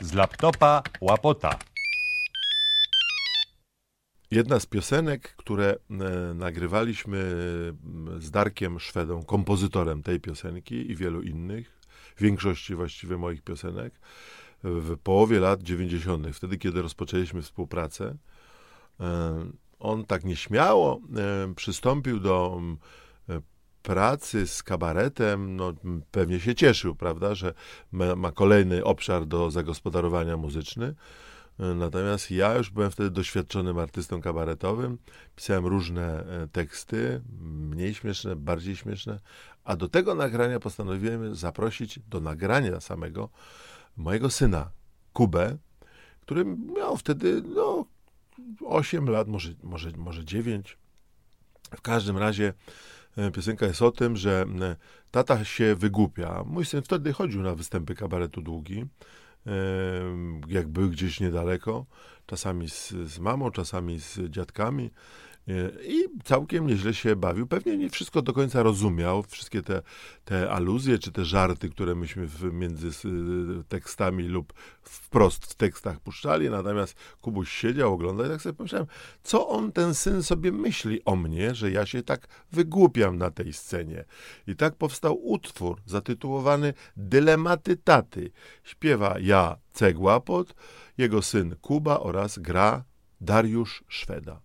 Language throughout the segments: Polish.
Z laptopa łapota. Jedna z piosenek, które e, nagrywaliśmy e, z Darkiem Szwedą, kompozytorem tej piosenki i wielu innych, większości właściwie moich piosenek, w połowie lat 90., wtedy kiedy rozpoczęliśmy współpracę, e, on tak nieśmiało przystąpił do pracy z kabaretem, no, pewnie się cieszył, prawda, że ma, ma kolejny obszar do zagospodarowania muzyczny. Natomiast ja już byłem wtedy doświadczonym artystą kabaretowym, pisałem różne e, teksty, mniej śmieszne, bardziej śmieszne, a do tego nagrania postanowiłem zaprosić do nagrania samego mojego syna, Kubę, który miał wtedy no, 8 lat, może, może, może 9. W każdym razie piosenka jest o tym, że e, tata się wygłupia. Mój syn wtedy chodził na występy kabaretu długi, e, jak był gdzieś niedaleko, czasami z, z mamą, czasami z dziadkami. e, I całkiem nieźle się bawił. Pewnie nie wszystko do końca rozumiał, wszystkie te, te aluzje czy te żarty, które myśmy w, między s- tekstami lub wprost w tekstach puszczali. Natomiast Kubuś siedział, oglądał i tak sobie pomyślałem, co on, ten syn, sobie myśli o mnie, że ja się tak wygłupiam na tej scenie. I tak powstał utwór zatytułowany Dylematy taty. Śpiewa ja Cegłapot, jego syn Kuba oraz gra Dariusz Szweda.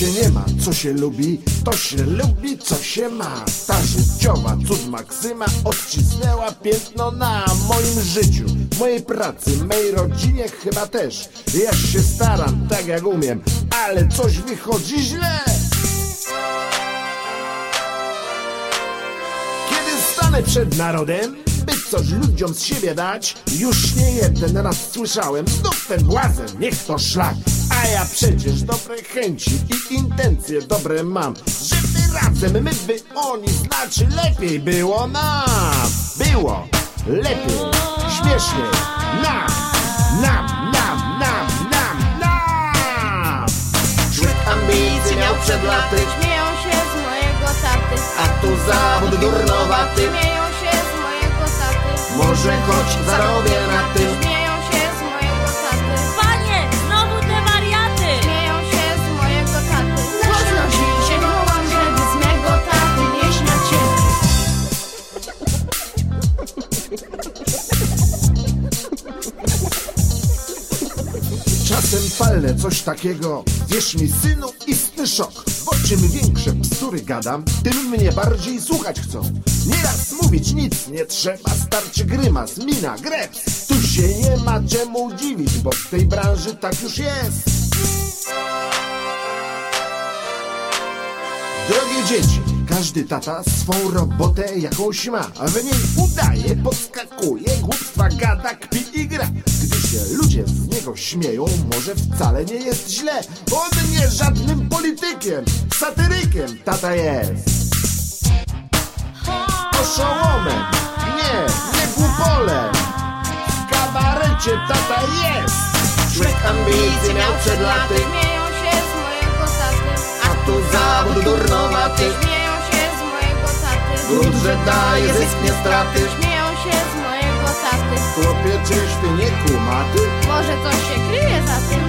Się nie ma, co się lubi, to się lubi, co się ma. Ta życiowa cud Maksyma odcisnęła piętno na moim życiu, mojej pracy, mojej rodzinie chyba też. Ja się staram tak jak umiem, ale coś wychodzi źle. Kiedy stanę przed narodem, by coś ludziom z siebie dać, już nie jeden raz słyszałem, znów ten błazen, niech to szlak. A ja przecież dobre chęci i intencje dobre mam, żeby razem my by oni znaczy lepiej było nam. Było lepiej, śmieszniej, nam, nam, nam, nam, nam, nam. Człowiek ambicji miał przed laty, Śmieją się z mojego taty. a tu zawód durnowaty. Śmieją się z mojego taty. Może choć zarobię na tym palnę coś takiego. Wierz mi synu, istny szok. Bo czym większe bzdury gadam. Tym mnie bardziej słuchać chcą. Nieraz mówić nic nie trzeba. Starczy grymas, mina, greps Tu się nie ma czemu dziwić Bo w tej branży tak już jest. Drogie dzieci, każdy tata swą robotę jakąś ma, a w niej udaje, podskakuje, głupstwa gada, kpi i gra. Gdy się ludzie z niego śmieją, może wcale nie jest źle. On nie żadnym politykiem, satyrykiem tata jest. Oszołomem, nie, nie głupolem. W kabarecie tata jest. Człowiek ambicji miał przed laty, Śmieją się z mojego taty. a tu zawód durnowaty. Budżet daje zysk, nie straty. Śmieją się z mojego taty. Chłopie, czyś ty nie kumaty? Może coś się kryje za tym.